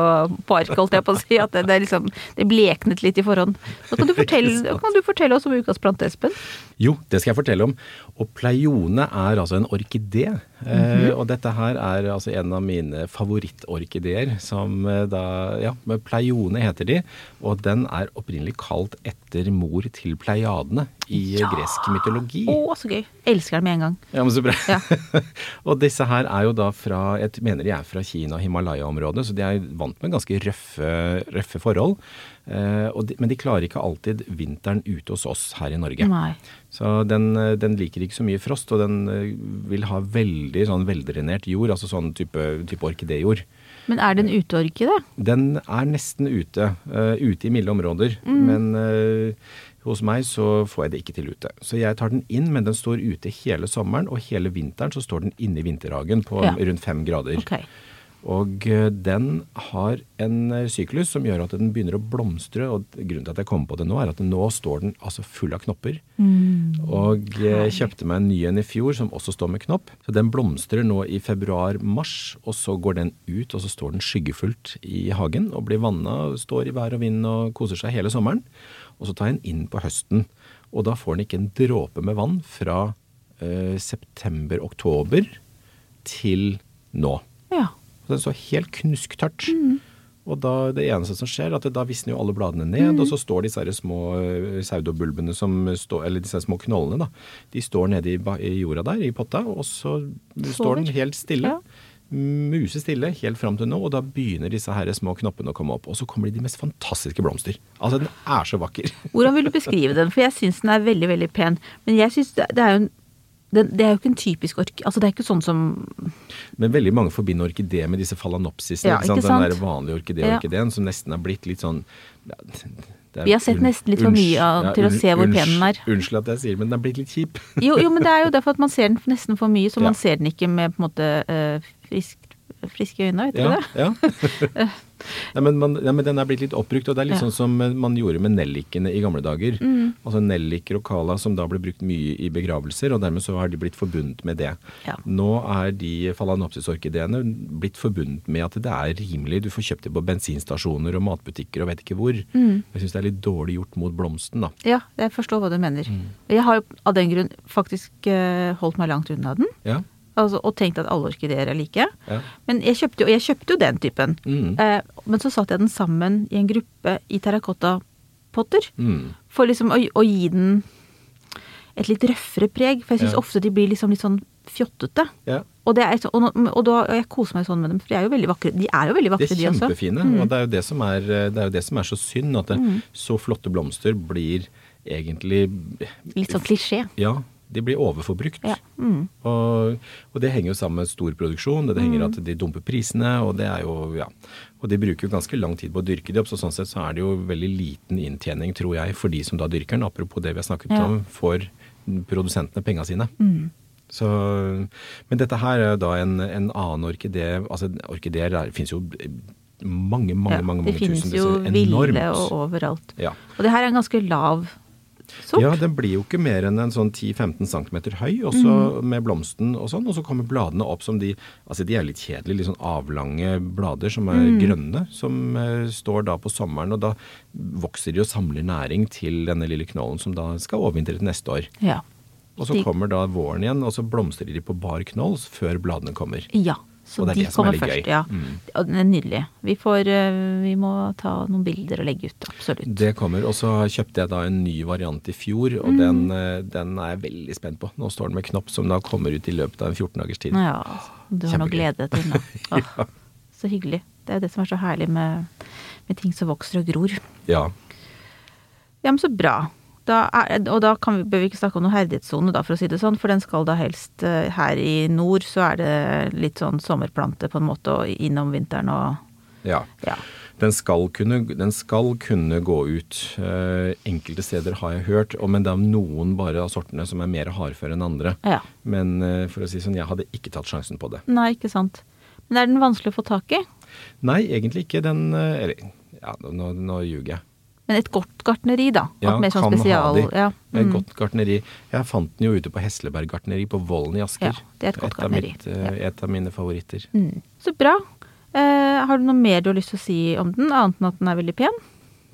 på ark, holdt jeg på å si, at det, det, er liksom, det bleknet litt i forhånd. Så kan du *laughs* fortelle, kan du fortelle oss om ukas plante, Espen? Jo, det skal jeg fortelle om. Og pleione er altså en orkidé. Eh, og dette her er altså en av mine favorittorkideer, som eh, da Ja, pleione heter de. Og den er opprinnelig kalt etter mor til pleiadene i Ja. gresk mytologi. Å, så gøy. Elsker den med en gang. Ja, men så bra. Ja. *laughs* og disse her er jo da fra Jeg mener de er fra Kina og Himalaya-området, så de er vant med ganske røffe, røffe forhold. Eh, og de, men de klarer ikke alltid vinteren ute hos oss her i Norge. Nei. Så den, den liker ikke så mye frost, og den vil ha veldig sånn veldrenert jord, altså sånn type, type orkidéjord. Men er det en uteorkide? Den er nesten ute, Uh, ute i milde områder, men uh, hos meg så får jeg det ikke til ute. Så jeg tar den inn, men den står ute hele sommeren, og hele vinteren så står den inne i vinterhagen på Ja. rundt fem grader. Ok. Og eh, den har en eh, syklus som gjør at den begynner å blomstre, og grunnen til at jeg kommer på det nå, er at nå står den altså full av knopper. Og jeg kjøpte meg en ny en i fjor som også står med knopp. Så den blomstrer nå i februar-mars, og så går den ut, og så står den skyggefullt i hagen og blir vanna, står i vær og vind og koser seg hele sommeren. Og så tar jeg den inn på høsten, og da får den ikke en dråpe med vann fra eh, september-oktober til nå. Ja. Så den står helt knusktørt. Og da, det eneste som skjer, er at det, da visner jo alle bladene ned, og så står disse små saudobulbene som står, eller disse små knollene, da, de står nede i, i jorda der, i potta, og så står den helt stille. Ja. Musestille helt fram til nå, og da begynner disse her små knoppene å komme opp. Og så kommer de de mest fantastiske blomster. Altså, den er så vakker. Hvordan vil du beskrive den? For jeg syns den er veldig, veldig pen. Men jeg syns det, det er jo en Det, det er jo ikke en typisk ork... Altså det er ikke sånn som Men veldig mange forbinder orkidé med disse falanopsisene. Ja, ikke sant? Den der vanlige orkidé-orkideen som nesten er blitt litt sånn ja, er- Vi har sett nesten litt for mye av- til å se hvor pen den er. Unnskyld at jeg sier men den er blitt litt kjip. Jo, jo, men det er jo *laughs* derfor at man ser den nesten for mye, så Ja. man ser den ikke med på en måte eh, frisk, friske øyne, vet du Ja, det? ja. *laughs* Nei, men, man, ja, men den er blitt litt oppbrukt, og det er litt Ja. sånn som eh, man gjorde med nellikene i gamle dager. Altså nelliker og kala som da ble brukt mye i begravelser, og dermed så har de blitt forbundet med det. Ja. Nå er de falanopsis-orkideene blitt forbundet med at det er rimelig. Du får kjøpt det på bensinstasjoner og matbutikker og vet ikke hvor. Jeg syns det er litt dårlig gjort mot blomsten, da. Ja, jeg forstår hva du mener. Mm. Jeg har jo av den grunn faktisk eh, holdt meg langt unna den, Ja, altså, og tenkt at alle orkideer er like. ja. Men jeg kjøpte jo, jeg kjøpte jo den typen. Mm. Eh, men så satte jeg den sammen i en gruppe i terrakottapotter. Mm. For liksom å, å gi den et litt røffere preg. For jeg syns Ja. ofte de blir liksom litt sånn fjottete. ja. Og, det er, og, og, da, og jeg koser meg sånn med dem, for de er jo veldig vakre. De er jo veldig De vakre, er de, også. Mm. kjempefine, og det er, jo det, som er, det er jo det som er så synd. At det, så flotte blomster blir egentlig Litt sånn klisjé. Ja, de blir overforbrukt. Ja. Mm. Og, og det henger jo sammen med stor produksjon, det henger at de dumper prisene, og det er jo, ja. Og de bruker jo ganske lang tid på å dyrke de opp, så sånn sett så er det jo veldig liten inntjening, tror jeg, for de som da dyrker den. Apropos det vi har snakket Ja. om, får produsentene penga sine. Mm. Så, men dette her er jo da en, en annen orkidé. Altså orkideer finnes jo mange, mange, Ja, mange, tusen. Det finnes jo ville og overalt. Ja. Og det her er en ganske lav sort. Ja, den blir jo ikke mer enn en sånn 10-15 cm høy, også med blomsten og sånn. Og så kommer bladene opp som de Altså de er litt kjedelige, litt sånn avlange blader som er grønne, som uh, står da på sommeren. Og da vokser de og samler næring til denne lille knollen som da skal overvintre til neste år. Ja. Og så kommer da våren igjen, og så blomstrer de på bar knoll før bladene kommer. Ja. Så det de det er kommer først. gøy. Ja. Mm. Den er nydelig. Vi, får, eh, vi må ta noen bilder og legge ut. Absolutt. Det kommer. Og så kjøpte jeg da en ny variant i fjor, og den, eh, den er jeg veldig spent på. Nå står den med knopp som da kommer ut i løpet av en 14 dagers tid. Ja, du har noe glede til nå. *laughs* ja. Så hyggelig. Det er jo det som er så herlig med, med ting som vokser og gror. Ja. Ja, men så bra. Da er, og da kan vi, bør vi ikke snakke om noen herdighetssone, da, for å si det sånn, for den skal da helst eh, Her i nord så er det litt sånn sommerplante på en måte, og innom vinteren og ja. Ja. Den skal kunne, den skal kunne gå ut. Eh, enkelte steder har jeg hørt, og, men det er noen bare av sortene som er mer hardføre enn andre. ja. Men eh, for å si sånn, jeg hadde ikke tatt sjansen på det. Nei, ikke sant. Men er den vanskelig å få tak i? Nei, egentlig ikke. Den eh, Eller, ja, nå, nå ljuger jeg. Men et godt gartneri, da. Ja, mer sånn kan spesial. ha de. Ja. Et Mm. godt gartneri. Jeg fant den jo ute på Hesleberg gartneri på Vollen i Asker. Ja, det er et godt av gartneri. mitt, ja. Et av mine favoritter. Mm. Så bra. Eh, har du noe mer du har lyst til å si om den, annet enn at den er veldig pen?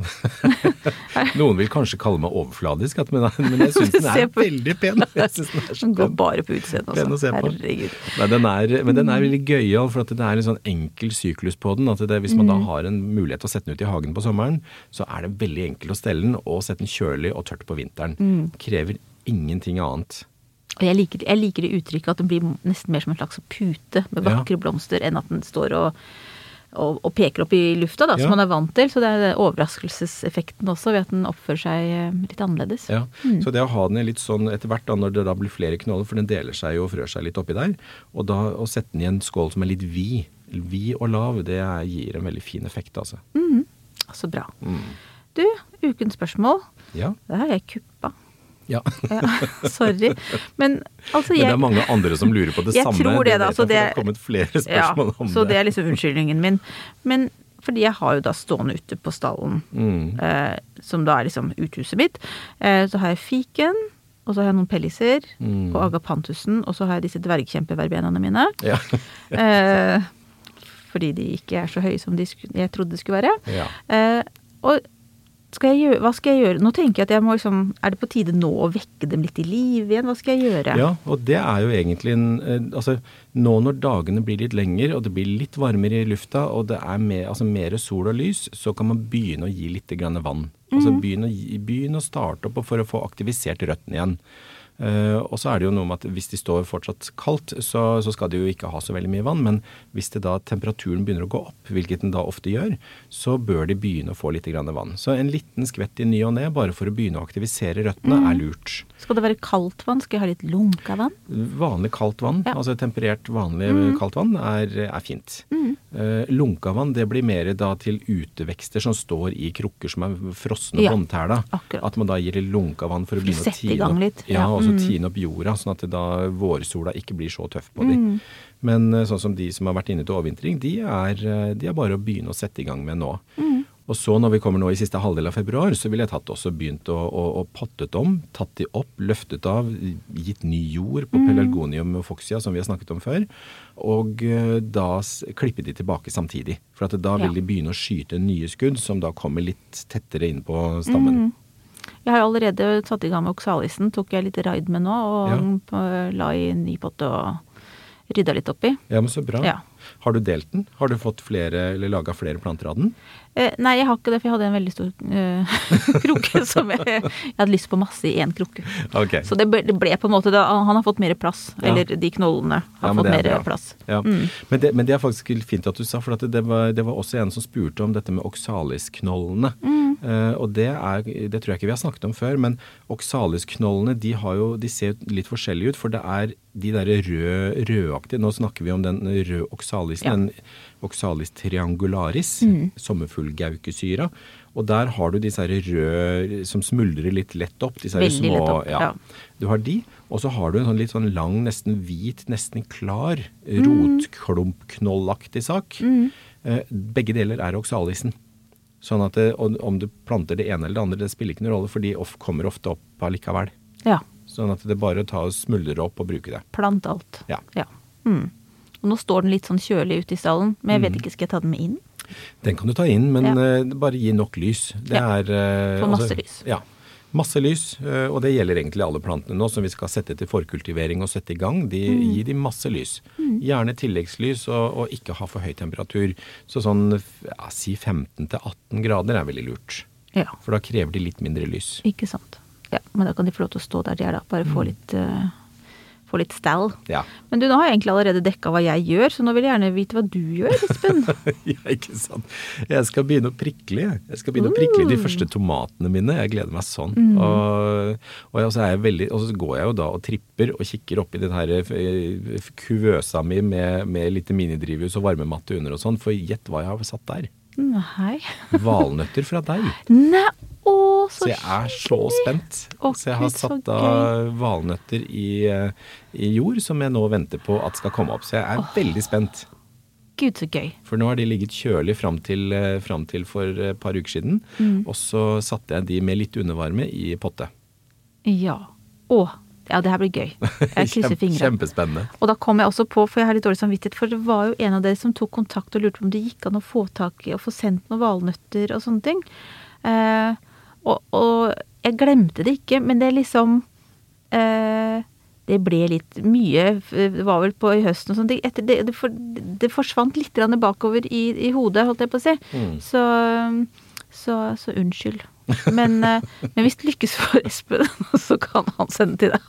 *laughs* Noen vil kanskje kalle meg overfladisk, men, men jeg syns den *laughs* er på- veldig pen. *laughs* Jeg synes den er så Den går bare på utseendet på. Herregud. Nei, den er, men den er veldig gøyal, for det er en sånn enkel syklus på den. at det, Hvis man da Mm. har en mulighet til å sette den ut i hagen på sommeren, så er det veldig enkelt å stelle den og sette den kjølig og tørt på vinteren. Mm. Krever ingenting annet. Og jeg liker, jeg liker det uttrykket at den blir nesten mer som en slags pute med Ja. vakre blomster, enn at den står og, og, og peker opp i lufta, da, Ja. som man er vant til. Så det er overraskelseseffekten også, ved at den oppfører seg eh, litt annerledes. Ja, Så det å ha den litt sånn etter hvert, da, når det da blir flere knoller, for den deler seg jo og frør seg litt oppi der, og da å sette den i en skål som er litt vid, vid og lav, det gir en veldig fin effekt, altså. Så bra. Mm. Du, ukens spørsmål. Ja. Det har jeg kuppa. Ja. Ja, *laughs* sorry. Men altså, Men det er mange andre som lurer på det Jeg samme. tror det, da, så det det- har kommet flere ja, spørsmål om Så det det. er liksom unnskyldningen min. Men fordi jeg har jo da stående ute på stallen, Mm. eh, som da er liksom uthuset mitt, eh, så har jeg fiken, og så har jeg noen pelliser, Mm. og agapantusen, og så har jeg disse dvergkjempeverbenaene mine. Ja. *laughs* Eh, fordi de ikke er så høye som de jeg trodde de skulle være. Ja. Eh, og skal jeg gjøre, hva skal jeg gjøre? Nå tenker jeg at jeg må liksom Er det på tide nå å vekke dem litt i live igjen? Hva skal jeg gjøre? Ja, og det er jo egentlig en Altså, nå når dagene blir litt lengre, og det blir litt varmere i lufta, og det er mer, altså, mer sol og lys, så kan man begynne å gi litt grann vann. Altså begynne å, begynne å starte opp for å få aktivisert røttene igjen. Eh, og så er det jo noe med at hvis de står fortsatt kaldt, så, så skal de jo ikke ha så veldig mye vann. Men hvis det da temperaturen begynner å gå opp, hvilket den da ofte gjør, så bør de begynne å få litt vann. Så en liten skvett i ny og ne, bare for å begynne å aktivisere røttene, er lurt. Skal det være kaldt vann? Skal jeg ha litt lunka vann? Vanlig kaldt vann, Ja. altså temperert vanlig kaldt vann, er, er fint. Mm. Eh, lunka vann det blir mer da til utevekster som står i krukker som er frosne Ja, håndtæla. At man da gir lunka vann for å begynne å tine. sette i gang litt, ja, ja. og så Mm. tine opp jorda, sånn at da vårsola ikke blir så tøff på dem. Mm. Men eh, sånn som de som har vært inne til overvintring, de er, eh, de er bare å begynne å sette i gang med nå. Mm. Og så når vi kommer nå i siste halvdel av februar, så ville jeg tatt også begynt å, å, å pottet om, tatt de opp, løftet av, gitt ny jord Mm. på pelargonium og foxia, som vi har snakket om før, og eh, da klippe de tilbake samtidig. For at da vil Ja. de begynne å skyte nye skudd, som da kommer litt tettere inn på stammen. Jeg har allerede satt i gang med oksalisen. Tok jeg litt raid med nå, og Ja. la i ny potte og rydda litt oppi. Ja, men så bra. Ja. Har du delt den? Har du fått flere, eller laga flere planter av den? Eh, nei, jeg har ikke det, for jeg hadde en veldig stor eh, *laughs* krukke som jeg, jeg hadde lyst på masse i én krukke. Okay. Så det ble, det ble på en måte det, Han har fått mer plass. Ja. Eller de knollene har Ja, fått er mer plass. Ja. Mm. Men, det, men det er faktisk fint at du sa, for at det, var, det var også en som spurte om dette med oksalisknollene. Mm. Eh, og det, er, det tror jeg ikke vi har snakket om før, men oksalisknollene de, har jo, de ser litt forskjellige ut. For det er de derre rød, rødaktige Nå snakker vi om den røde oksalisen. Ja. Den oxalis triangularis, Mm. sommerfuglgaukesyra. Og der har du disse røde som smuldrer litt lett opp. Disse Veldig små, lett opp, ja. Du har de, og så har du en sånn litt sånn lang, nesten hvit, nesten klar, Mm. rotklumpknollaktig sak. Eh, Begge deler er oksalisen. Sånn at det, om du planter det ene eller det andre, det spiller ikke noen rolle, for de kommer ofte opp allikevel. Ja. Sånn at det er bare å ta og smuldre opp og bruke det. Plant alt. Ja. Mm. Og nå står den litt sånn kjølig ute i stallen, men jeg vet Mm. ikke, skal jeg ta den med inn? Den kan du ta inn, men Ja. eh, bare gi nok lys. Det Ja. er eh, Få masse lys. Ja. Masse lys, eh, og det gjelder egentlig alle plantene nå som vi skal sette til forkultivering og sette i gang. De, Mm. Gi de masse lys. Gjerne tilleggslys og, og ikke ha for høy temperatur. Så sånn ja, si 15-18 grader er veldig lurt. Ja. For da krever de litt mindre lys. Ikke sant. Ja, men da kan de få lov til å stå der de er, da. Bare få litt, eh, få litt stall. Ja. Men du, nå har jeg egentlig allerede dekka hva jeg gjør, så nå vil jeg gjerne vite hva du gjør, Espen. *laughs* ja, ikke sant. Jeg skal begynne å prikle. jeg. Jeg skal begynne å prikle de første tomatene mine. Jeg gleder meg sånn. Og, og, så er jeg veldig, og så går jeg jo da og tripper og kikker oppi den her eh, kuvøsa mi med, med lite minidrivhus og varmematte under og sånn, for gjett hva jeg har satt der. Nei. *laughs* Valnøtter fra deg. Nei, så Så jeg er så spent. Å, Så jeg har satt av valnøtter i, eh, i jord som jeg nå venter på at skal komme opp. Så jeg er veldig spent. Gud, så gøy. For nå har de ligget kjølig fram til, eh, fram til for et par uker siden. Mm. Og så satte jeg de med litt undervarme i potte. Ja. Å, ja, det her blir gøy. Jeg *laughs* krysser fingrene. Kjempespennende. Og da kom jeg også på, for jeg har litt dårlig samvittighet, for det var jo en av dere som tok kontakt og lurte på om det gikk an å få tak i og få sendt noen valnøtter og sånne ting. Eh, og, og jeg glemte det ikke, men det er liksom eh, Det ble litt mye, det var vel på i høsten og sånn. Det, det, det, for, det forsvant litt bakover i, i hodet, holdt jeg på å si. Mm. Så, så, så unnskyld. Men, eh, men hvis det lykkes for Espen, *laughs* så kan han sende til deg.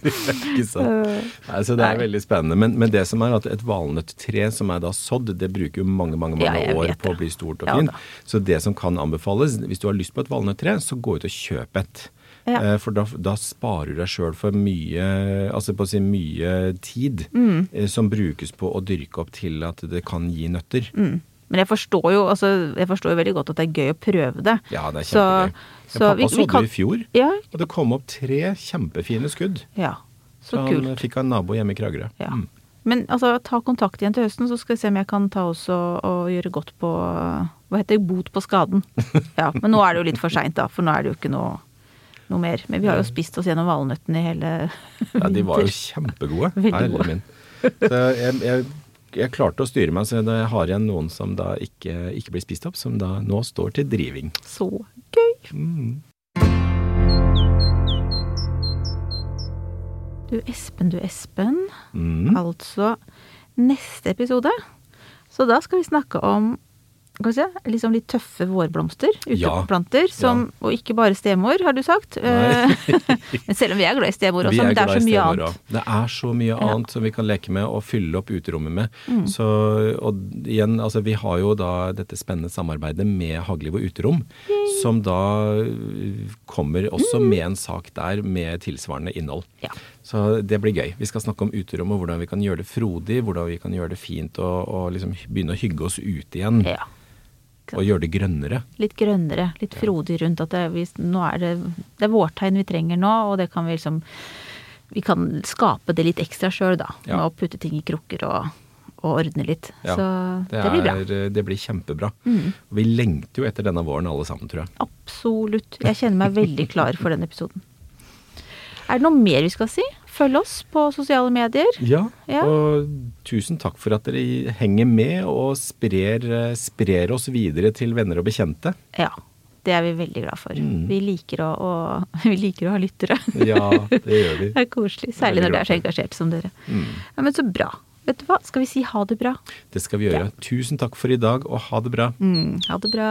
*laughs* Ikke sant? Nei, så det er Nei. veldig spennende. Men, men det som er at et valnøtttre som er da sådd, det bruker jo mange mange, mange Ja, år på å bli stort og fint. så det som kan anbefales, hvis du har lyst på et valnøtttre, så gå ut og kjøp et. Ja. Eh, For da, da sparer du deg sjøl for mye altså på å si mye tid Mm. eh, som brukes på å dyrke opp til at det kan gi nøtter. Mm. Men jeg forstår jo altså, jeg forstår jo veldig godt at det er gøy å prøve det. Ja, det er Så- kjempegøy. Ja, så pappa sådde kan- i fjor, Ja, og det kom opp tre kjempefine skudd. ja. Så Så han fikk av en nabo hjemme i Kragerø. Ja. Mm. Men altså, ta kontakt igjen til høsten, så skal vi se om jeg kan ta også og gjøre godt på Hva heter det? Bot på skaden. *laughs* Ja, Men nå er det jo litt for seint, da, for nå er det jo ikke noe, noe mer. Men vi har jo spist oss gjennom valnøttene i hele Ja, de var jo *laughs* kjempegode. Veldig gode. min. Så jeg, jeg, jeg klarte å styre meg, så jeg har igjen noen som da ikke, ikke blir spist opp, som da nå står til driving. Så gøy. Mm. Du Espen, du Espen. Mm. Altså neste episode. Så da skal vi snakke om vi liksom litt tøffe vårblomster, Ja, uteplanter, som, og ikke bare stemor, har du sagt. Nei. *laughs* Men selv om vi er glad i stemor også, men det er så mye annet. også. Det er så mye annet som vi kan leke med og fylle opp uterommet med. Mm. Så, og igjen, altså vi har jo da dette spennende samarbeidet med Hagliv og Uterom, som da øh, kommer også med en sak der med tilsvarende innhold. Mm. Ja. Så det blir gøy. Vi skal snakke om uterom og hvordan vi kan gjøre det frodig, hvordan vi kan gjøre det fint og, og liksom begynne å hygge oss ute igjen. Ja. Og gjøre det grønnere. Litt grønnere, litt frodig rundt at det, vi, nå er det, det er vårtegn vi trenger nå, og det kan vi liksom Vi kan skape det litt ekstra sjøl, da. Ja. Med å putte ting i krukker og, og ordne litt. Ja, Så det, det, blir bra. Er, det blir kjempebra. Mm. vi lengter jo etter denne våren alle sammen, tror jeg. Absolutt. Jeg kjenner meg veldig klar for den episoden. Er det noe mer vi skal si? Følg oss på sosiale medier. Ja, Ja. og tusen takk for at dere henger med og sprer, sprer oss videre til venner og bekjente. Ja. Det er vi veldig glad for. Mm. Vi, liker å, å, *laughs* vi liker å ha lyttere. Ja, det gjør vi. *laughs* Det er koselig. Særlig når det er så engasjert som dere. Mm. Ja, Men så bra. Vet du hva, skal vi si ha det bra? Det skal vi gjøre. Tusen takk for i dag, og ha det bra. Mm, ha det bra.